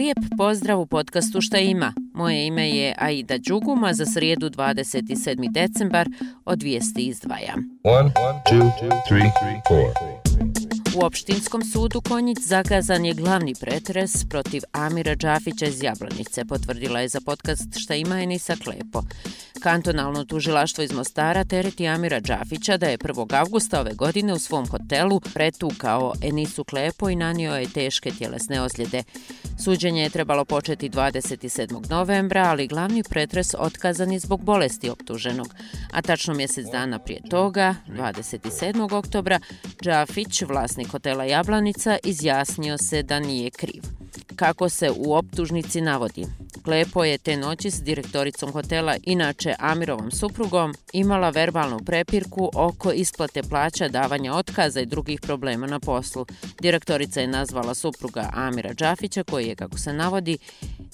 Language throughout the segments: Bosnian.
Lijep pozdrav u podcastu Šta ima. Moje ime je Aida Đuguma za srijedu 27. decembar od vijesti izdvaja. One, two, three, U opštinskom sudu Konjić zakazan je glavni pretres protiv Amira Džafića iz Jablanice, potvrdila je za podcast Šta ima Enisa Klepo. Kantonalno tužilaštvo iz Mostara tereti Amira Džafića da je 1. augusta ove godine u svom hotelu pretukao Enisu Klepo i nanio je teške tjelesne ozljede. Suđenje je trebalo početi 27. novembra, ali glavni pretres otkazan je zbog bolesti optuženog. A tačno mjesec dana prije toga, 27. oktobra, Džafić, vlasnik hotela Jablanica, izjasnio se da nije kriv. Kako se u optužnici navodi, Klepo je te noći s direktoricom hotela, inače Amirovom suprugom, imala verbalnu prepirku oko isplate plaća, davanja otkaza i drugih problema na poslu. Direktorica je nazvala supruga Amira Džafića, koji je, kako se navodi,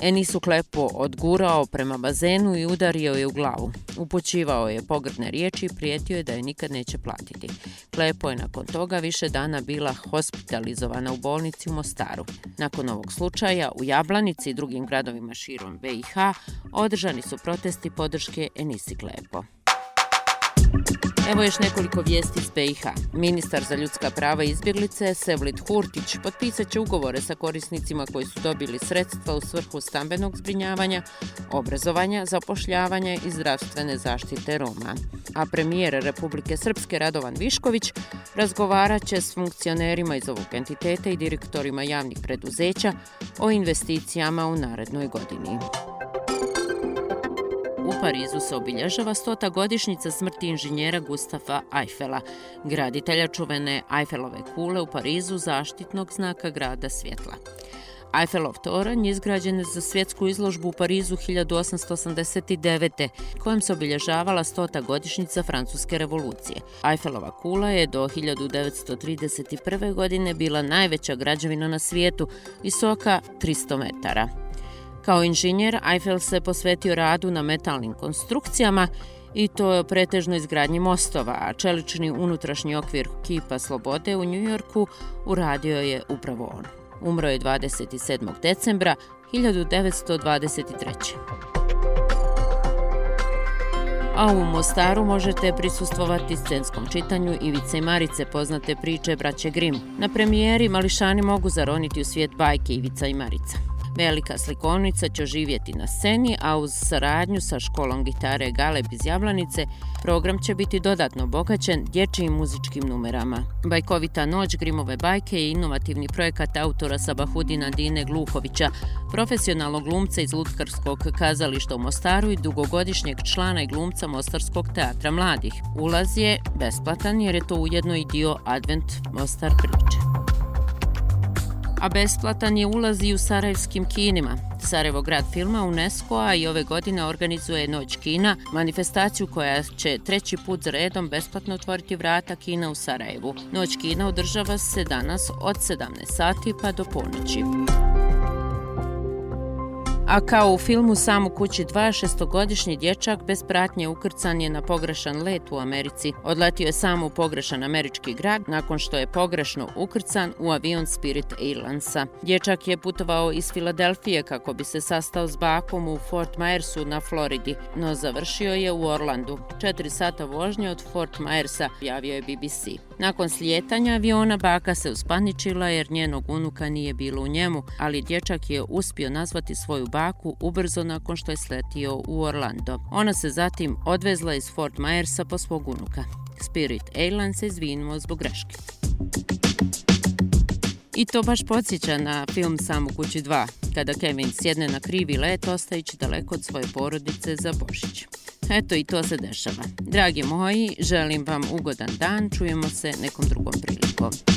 Enisu Klepo odgurao prema bazenu i udario je u glavu. Upoćivao je pogrdne riječi i prijetio je da je nikad neće platiti. Klepo je nakon toga više dana bila hospitalizovana u bolnici u Mostaru. Nakon ovog slučaja, u Jablanici i drugim gradovima širom BiH održani su protesti podrške Enisi Klepo. Evo još nekoliko vijesti iz BiH. Ministar za ljudska prava i izbjeglice Sevlid Hurtić potpisat će ugovore sa korisnicima koji su dobili sredstva u svrhu stambenog zbrinjavanja, obrazovanja, zapošljavanja i zdravstvene zaštite Roma. A premijer Republike Srpske Radovan Višković razgovarat će s funkcionerima iz ovog entiteta i direktorima javnih preduzeća o investicijama u narednoj godini. U Parizu se obilježava stota godišnjica smrti inženjera Gustafa Eiffela, graditelja čuvene Eiffelove kule u Parizu zaštitnog znaka grada svjetla. Eiffelov toranj izgrađen je za svjetsku izložbu u Parizu 1889. kojom se obilježavala stota godišnjica Francuske revolucije. Eiffelova kula je do 1931. godine bila najveća građevina na svijetu, visoka 300 metara. Kao inženjer, Eiffel se posvetio radu na metalnim konstrukcijama i to je pretežno izgradnji mostova, a čelični unutrašnji okvir Kipa Slobode u Njujorku uradio je upravo on. Umro je 27. decembra 1923. A u Mostaru možete prisustvovati scenskom čitanju Ivice i Marice, poznate priče Braće Grim. Na premijeri mališani mogu zaroniti u svijet bajke Ivica i Marica. Velika slikovnica će živjeti na sceni, a uz saradnju sa školom gitare Galeb iz Jablanice, program će biti dodatno obogaćen dječjim muzičkim numerama. Bajkovita noć Grimove bajke je inovativni projekat autora Sabahudina Dine Gluhovića, profesionalnog glumca iz Lutkarskog kazališta u Mostaru i dugogodišnjeg člana i glumca Mostarskog teatra mladih. Ulaz je besplatan jer je to ujedno i dio Advent Mostar priče a besplatan je ulaz i u Sarajevskim kinima. Sarajevo grad filma UNESCO, a i ove godine organizuje Noć kina, manifestaciju koja će treći put za redom besplatno otvoriti vrata kina u Sarajevu. Noć kina održava se danas od 17 sati pa do ponoći. A kao u filmu Samu kući 2, šestogodišnji dječak bez pratnje ukrcan je na pogrešan let u Americi. Odletio je sam u pogrešan američki grad nakon što je pogrešno ukrcan u avion Spirit Airlinesa. Dječak je putovao iz Filadelfije kako bi se sastao s bakom u Fort Myersu na Floridi, no završio je u Orlandu. Četiri sata vožnje od Fort Myersa, javio je BBC. Nakon slijetanja aviona baka se uspaničila jer njenog unuka nije bilo u njemu, ali dječak je uspio nazvati svoju baku ubrzo nakon što je sletio u Orlando. Ona se zatim odvezla iz Fort Myersa po svog unuka. Spirit Airlines se izvinuo zbog greške. I to baš podsjeća na film Samu kući 2, kada Kevin sjedne na krivi let ostajući daleko od svoje porodice za Božić. Eto i to se dešava. Dragi moji, želim vam ugodan dan, čujemo se nekom drugom prilikom.